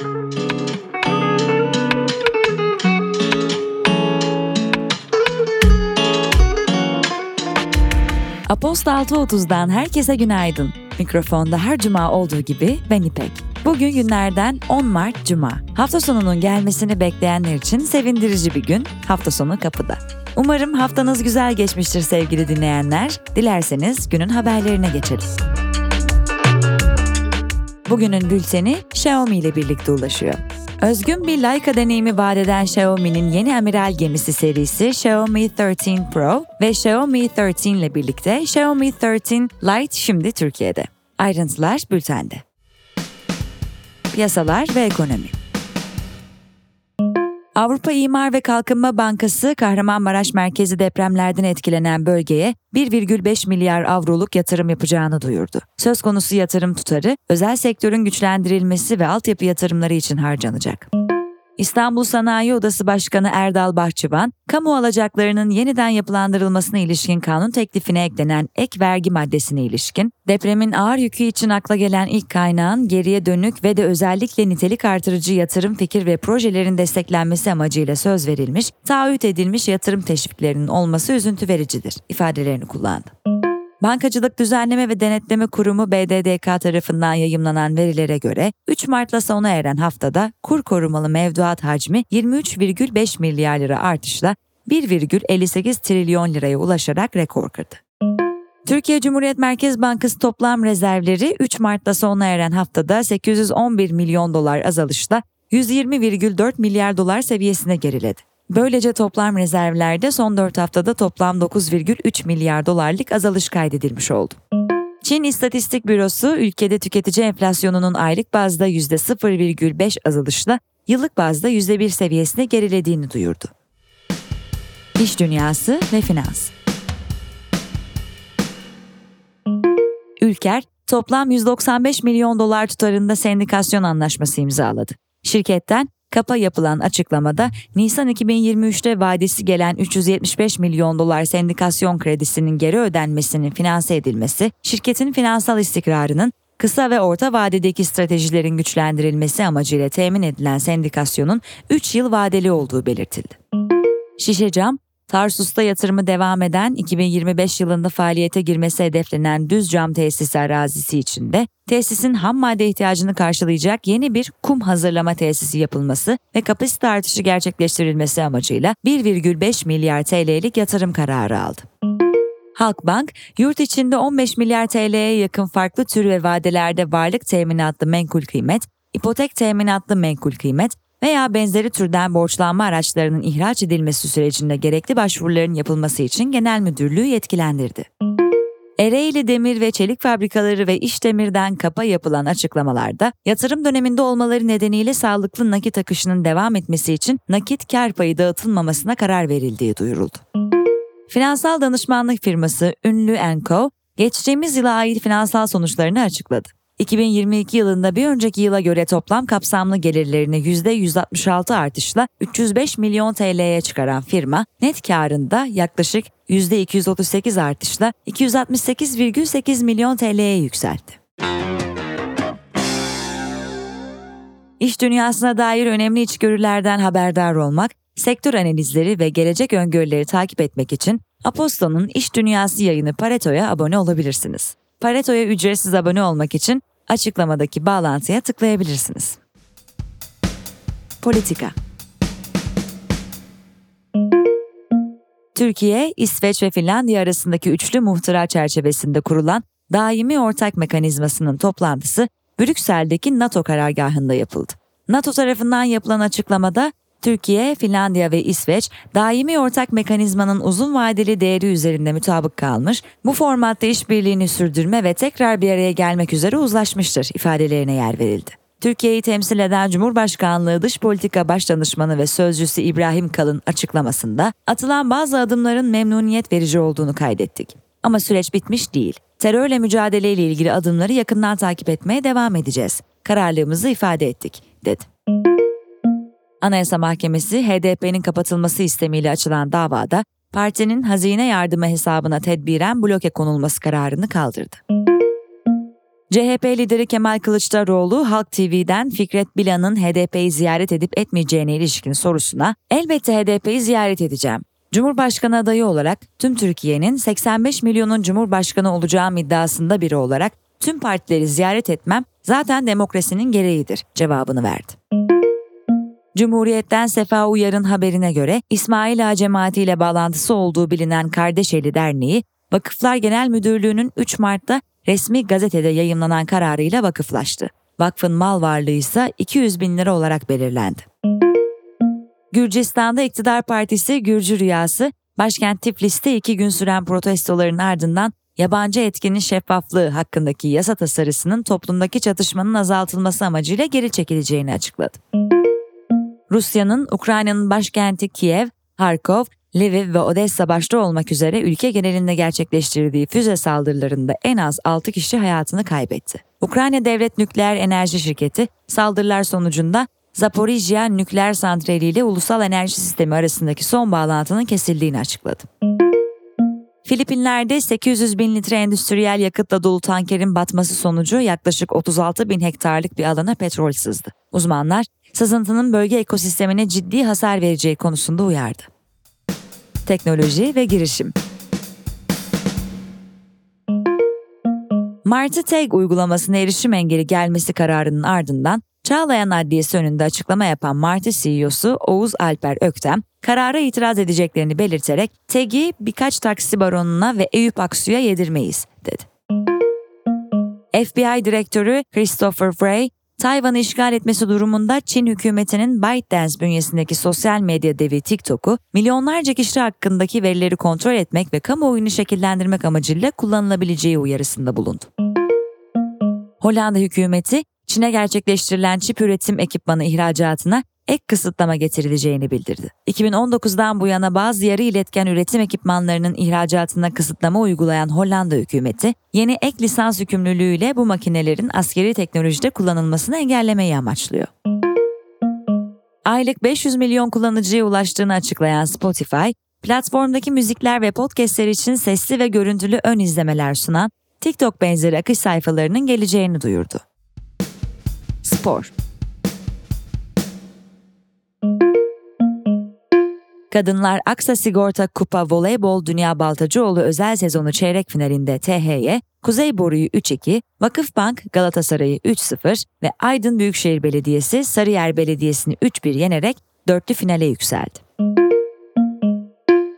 Aposta 6.30'dan herkese günaydın. Mikrofonda her cuma olduğu gibi ben İpek. Bugün günlerden 10 Mart Cuma. Hafta sonunun gelmesini bekleyenler için sevindirici bir gün. Hafta sonu kapıda. Umarım haftanız güzel geçmiştir sevgili dinleyenler. Dilerseniz günün haberlerine geçelim. Bugünün bülteni Xiaomi ile birlikte ulaşıyor. Özgün bir Leica deneyimi vaat eden Xiaomi'nin yeni amiral gemisi serisi Xiaomi 13 Pro ve Xiaomi 13 ile birlikte Xiaomi 13 Lite şimdi Türkiye'de. Ayrıntılar bültende. Piyasalar ve ekonomi Avrupa İmar ve Kalkınma Bankası Kahramanmaraş merkezi depremlerden etkilenen bölgeye 1,5 milyar avroluk yatırım yapacağını duyurdu. Söz konusu yatırım tutarı özel sektörün güçlendirilmesi ve altyapı yatırımları için harcanacak. İstanbul Sanayi Odası Başkanı Erdal Bahçıvan, kamu alacaklarının yeniden yapılandırılmasına ilişkin kanun teklifine eklenen ek vergi maddesine ilişkin, depremin ağır yükü için akla gelen ilk kaynağın geriye dönük ve de özellikle nitelik artırıcı yatırım fikir ve projelerin desteklenmesi amacıyla söz verilmiş, taahhüt edilmiş yatırım teşviklerinin olması üzüntü vericidir ifadelerini kullandı. Bankacılık Düzenleme ve Denetleme Kurumu BDDK tarafından yayımlanan verilere göre 3 Mart'la sona eren haftada kur korumalı mevduat hacmi 23,5 milyar lira artışla 1,58 trilyon liraya ulaşarak rekor kırdı. Türkiye Cumhuriyet Merkez Bankası toplam rezervleri 3 Mart'ta sona eren haftada 811 milyon dolar azalışla 120,4 milyar dolar seviyesine geriledi. Böylece toplam rezervlerde son 4 haftada toplam 9,3 milyar dolarlık azalış kaydedilmiş oldu. Çin İstatistik Bürosu ülkede tüketici enflasyonunun aylık bazda %0,5 azalışla yıllık bazda %1 seviyesine gerilediğini duyurdu. İş Dünyası ve Finans Ülker, toplam 195 milyon dolar tutarında sendikasyon anlaşması imzaladı. Şirketten Kapa yapılan açıklamada Nisan 2023'te vadesi gelen 375 milyon dolar sendikasyon kredisinin geri ödenmesinin finanse edilmesi, şirketin finansal istikrarının kısa ve orta vadedeki stratejilerin güçlendirilmesi amacıyla temin edilen sendikasyonun 3 yıl vadeli olduğu belirtildi. Şişecam, Tarsus'ta yatırımı devam eden 2025 yılında faaliyete girmesi hedeflenen düz cam tesisi arazisi içinde tesisin ham madde ihtiyacını karşılayacak yeni bir kum hazırlama tesisi yapılması ve kapasite artışı gerçekleştirilmesi amacıyla 1,5 milyar TL'lik yatırım kararı aldı. Halkbank, yurt içinde 15 milyar TL'ye yakın farklı tür ve vadelerde varlık teminatlı menkul kıymet, ipotek teminatlı menkul kıymet veya benzeri türden borçlanma araçlarının ihraç edilmesi sürecinde gerekli başvuruların yapılması için genel müdürlüğü yetkilendirdi. Ereğli Demir ve Çelik Fabrikaları ve İş Demir'den kapa yapılan açıklamalarda yatırım döneminde olmaları nedeniyle sağlıklı nakit akışının devam etmesi için nakit kar payı dağıtılmamasına karar verildiği duyuruldu. Finansal danışmanlık firması Ünlü Co. geçtiğimiz yıla ait finansal sonuçlarını açıkladı. 2022 yılında bir önceki yıla göre toplam kapsamlı gelirlerini %166 artışla 305 milyon TL'ye çıkaran firma, net karında yaklaşık %238 artışla 268,8 milyon TL'ye yükseltti. İş dünyasına dair önemli içgörülerden haberdar olmak, sektör analizleri ve gelecek öngörüleri takip etmek için Aposto'nun İş Dünyası yayını Pareto'ya abone olabilirsiniz. Pareto'ya ücretsiz abone olmak için açıklamadaki bağlantıya tıklayabilirsiniz. Politika Türkiye, İsveç ve Finlandiya arasındaki üçlü muhtıra çerçevesinde kurulan daimi ortak mekanizmasının toplantısı Brüksel'deki NATO karargahında yapıldı. NATO tarafından yapılan açıklamada Türkiye, Finlandiya ve İsveç daimi ortak mekanizmanın uzun vadeli değeri üzerinde mutabık kalmış, bu formatta işbirliğini sürdürme ve tekrar bir araya gelmek üzere uzlaşmıştır ifadelerine yer verildi. Türkiye'yi temsil eden Cumhurbaşkanlığı Dış Politika Başdanışmanı ve Sözcüsü İbrahim Kalın açıklamasında atılan bazı adımların memnuniyet verici olduğunu kaydettik. Ama süreç bitmiş değil. Terörle mücadeleyle ilgili adımları yakından takip etmeye devam edeceğiz. Kararlılığımızı ifade ettik, dedi. Anayasa Mahkemesi HDP'nin kapatılması istemiyle açılan davada partinin hazine yardımı hesabına tedbiren bloke konulması kararını kaldırdı. CHP lideri Kemal Kılıçdaroğlu Halk TV'den Fikret Bilan'ın HDP'yi ziyaret edip etmeyeceğine ilişkin sorusuna elbette HDP'yi ziyaret edeceğim. Cumhurbaşkanı adayı olarak tüm Türkiye'nin 85 milyonun Cumhurbaşkanı olacağım iddiasında biri olarak tüm partileri ziyaret etmem zaten demokrasinin gereğidir cevabını verdi. Cumhuriyet'ten Sefa Uyar'ın haberine göre İsmail Ağa cemaati ile bağlantısı olduğu bilinen Kardeşeli Derneği, Vakıflar Genel Müdürlüğü'nün 3 Mart'ta resmi gazetede yayımlanan kararıyla vakıflaştı. Vakfın mal varlığı ise 200 bin lira olarak belirlendi. Gürcistan'da iktidar partisi Gürcü Rüyası, başkent Tiflis'te iki gün süren protestoların ardından yabancı etkinin şeffaflığı hakkındaki yasa tasarısının toplumdaki çatışmanın azaltılması amacıyla geri çekileceğini açıkladı. Rusya'nın Ukrayna'nın başkenti Kiev, Harkov, Lviv ve Odessa başta olmak üzere ülke genelinde gerçekleştirdiği füze saldırılarında en az 6 kişi hayatını kaybetti. Ukrayna Devlet Nükleer Enerji Şirketi saldırılar sonucunda Zaporijya nükleer santrali ile ulusal enerji sistemi arasındaki son bağlantının kesildiğini açıkladı. Filipinler'de 800 bin litre endüstriyel yakıtla dolu tankerin batması sonucu yaklaşık 36 bin hektarlık bir alana petrol sızdı. Uzmanlar sızıntının bölge ekosistemine ciddi hasar vereceği konusunda uyardı. Teknoloji ve girişim Martı Tag uygulamasına erişim engeli gelmesi kararının ardından Çağlayan Adliyesi önünde açıklama yapan Martı CEO'su Oğuz Alper Öktem, karara itiraz edeceklerini belirterek TEG'i birkaç taksi baronuna ve Eyüp Aksu'ya yedirmeyiz, dedi. FBI Direktörü Christopher Wray, Tayvan'ı işgal etmesi durumunda Çin hükümetinin ByteDance bünyesindeki sosyal medya devi TikTok'u milyonlarca kişi hakkındaki verileri kontrol etmek ve kamuoyunu şekillendirmek amacıyla kullanılabileceği uyarısında bulundu. Hollanda hükümeti Çin'e gerçekleştirilen çip üretim ekipmanı ihracatına ek kısıtlama getirileceğini bildirdi. 2019'dan bu yana bazı yarı iletken üretim ekipmanlarının ihracatına kısıtlama uygulayan Hollanda hükümeti, yeni ek lisans yükümlülüğüyle bu makinelerin askeri teknolojide kullanılmasını engellemeyi amaçlıyor. Aylık 500 milyon kullanıcıya ulaştığını açıklayan Spotify, platformdaki müzikler ve podcastler için sesli ve görüntülü ön izlemeler sunan TikTok benzeri akış sayfalarının geleceğini duyurdu. Spor Kadınlar Aksa Sigorta Kupa Voleybol Dünya Baltacıoğlu özel sezonu çeyrek finalinde TH'ye Kuzey Boru'yu 3-2, Vakıfbank Galatasaray'ı 3-0 ve Aydın Büyükşehir Belediyesi Sarıyer Belediyesi'ni 3-1 yenerek dörtlü finale yükseldi.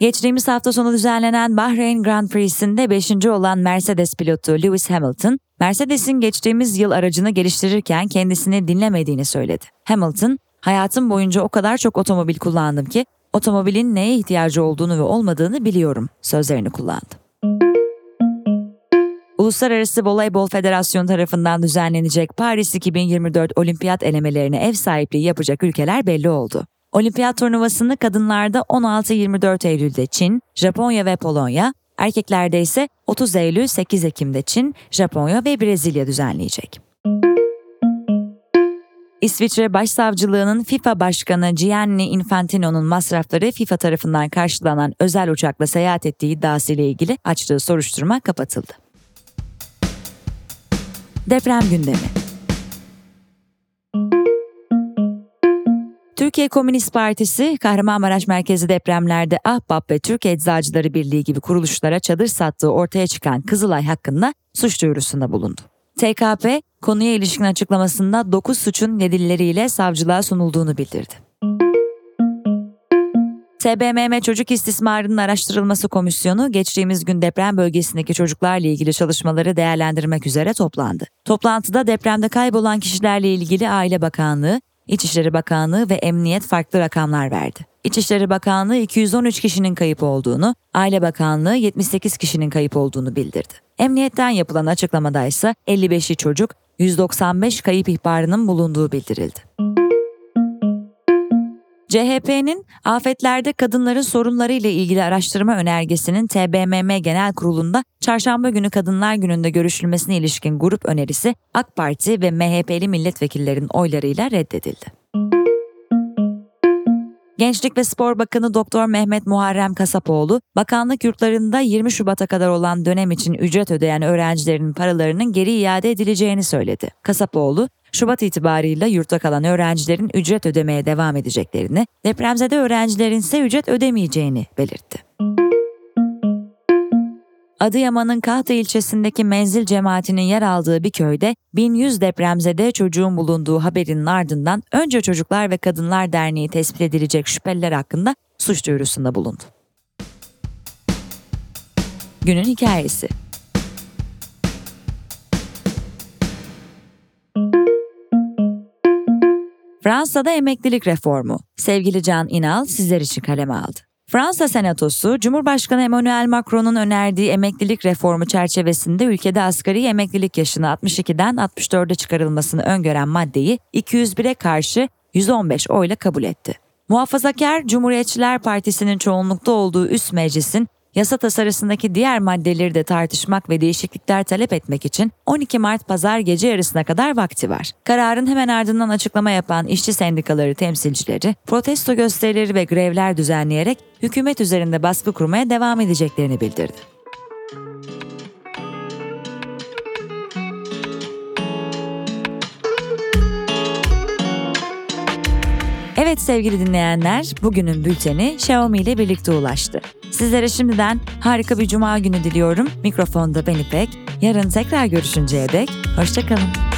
Geçtiğimiz hafta sonu düzenlenen Bahreyn Grand Prix'sinde 5. olan Mercedes pilotu Lewis Hamilton, Mercedes'in geçtiğimiz yıl aracını geliştirirken kendisini dinlemediğini söyledi. Hamilton, hayatım boyunca o kadar çok otomobil kullandım ki otomobilin neye ihtiyacı olduğunu ve olmadığını biliyorum sözlerini kullandı. Uluslararası Voleybol Federasyonu tarafından düzenlenecek Paris 2024 olimpiyat elemelerine ev sahipliği yapacak ülkeler belli oldu. Olimpiyat turnuvasını kadınlarda 16-24 Eylül'de Çin, Japonya ve Polonya, erkeklerde ise 30 Eylül 8 Ekim'de Çin, Japonya ve Brezilya düzenleyecek. İsviçre Başsavcılığı'nın FIFA Başkanı Gianni Infantino'nun masrafları FIFA tarafından karşılanan özel uçakla seyahat ettiği iddiasıyla ilgili açtığı soruşturma kapatıldı. Deprem gündemi Türkiye Komünist Partisi, Kahramanmaraş merkezi depremlerde Ahbap ve Türk Eczacıları Birliği gibi kuruluşlara çadır sattığı ortaya çıkan Kızılay hakkında suç duyurusunda bulundu. TKP, konuya ilişkin açıklamasında 9 suçun nedilleriyle savcılığa sunulduğunu bildirdi. TBMM Çocuk İstismarının Araştırılması Komisyonu geçtiğimiz gün deprem bölgesindeki çocuklarla ilgili çalışmaları değerlendirmek üzere toplandı. Toplantıda depremde kaybolan kişilerle ilgili Aile Bakanlığı, İçişleri Bakanlığı ve Emniyet farklı rakamlar verdi. İçişleri Bakanlığı 213 kişinin kayıp olduğunu, Aile Bakanlığı 78 kişinin kayıp olduğunu bildirdi. Emniyetten yapılan açıklamada ise 55'i çocuk, 195 kayıp ihbarının bulunduğu bildirildi. CHP'nin afetlerde kadınların sorunları ile ilgili araştırma önergesinin TBMM Genel Kurulu'nda çarşamba günü Kadınlar Günü'nde görüşülmesine ilişkin grup önerisi AK Parti ve MHP'li milletvekillerin oylarıyla reddedildi. Gençlik ve Spor Bakanı Doktor Mehmet Muharrem Kasapoğlu, bakanlık yurtlarında 20 Şubat'a kadar olan dönem için ücret ödeyen öğrencilerin paralarının geri iade edileceğini söyledi. Kasapoğlu, Şubat itibarıyla yurtta kalan öğrencilerin ücret ödemeye devam edeceklerini, depremzede öğrencilerin ise ücret ödemeyeceğini belirtti. Adıyaman'ın Kahta ilçesindeki menzil cemaatinin yer aldığı bir köyde 1100 depremzede çocuğun bulunduğu haberinin ardından önce Çocuklar ve Kadınlar Derneği tespit edilecek şüpheliler hakkında suç duyurusunda bulundu. Günün hikayesi Fransa'da emeklilik reformu. Sevgili Can İnal sizler için kaleme aldı. Fransa Senatosu, Cumhurbaşkanı Emmanuel Macron'un önerdiği emeklilik reformu çerçevesinde ülkede asgari emeklilik yaşını 62'den 64'e çıkarılmasını öngören maddeyi 201'e karşı 115 oyla kabul etti. Muhafazakar Cumhuriyetçiler Partisi'nin çoğunlukta olduğu üst meclisin yasa tasarısındaki diğer maddeleri de tartışmak ve değişiklikler talep etmek için 12 Mart pazar gece yarısına kadar vakti var. Kararın hemen ardından açıklama yapan işçi sendikaları temsilcileri protesto gösterileri ve grevler düzenleyerek hükümet üzerinde baskı kurmaya devam edeceklerini bildirdi. Evet sevgili dinleyenler, bugünün bülteni Xiaomi ile birlikte ulaştı. Sizlere şimdiden harika bir cuma günü diliyorum. Mikrofonda ben İpek. Yarın tekrar görüşünceye dek hoşçakalın.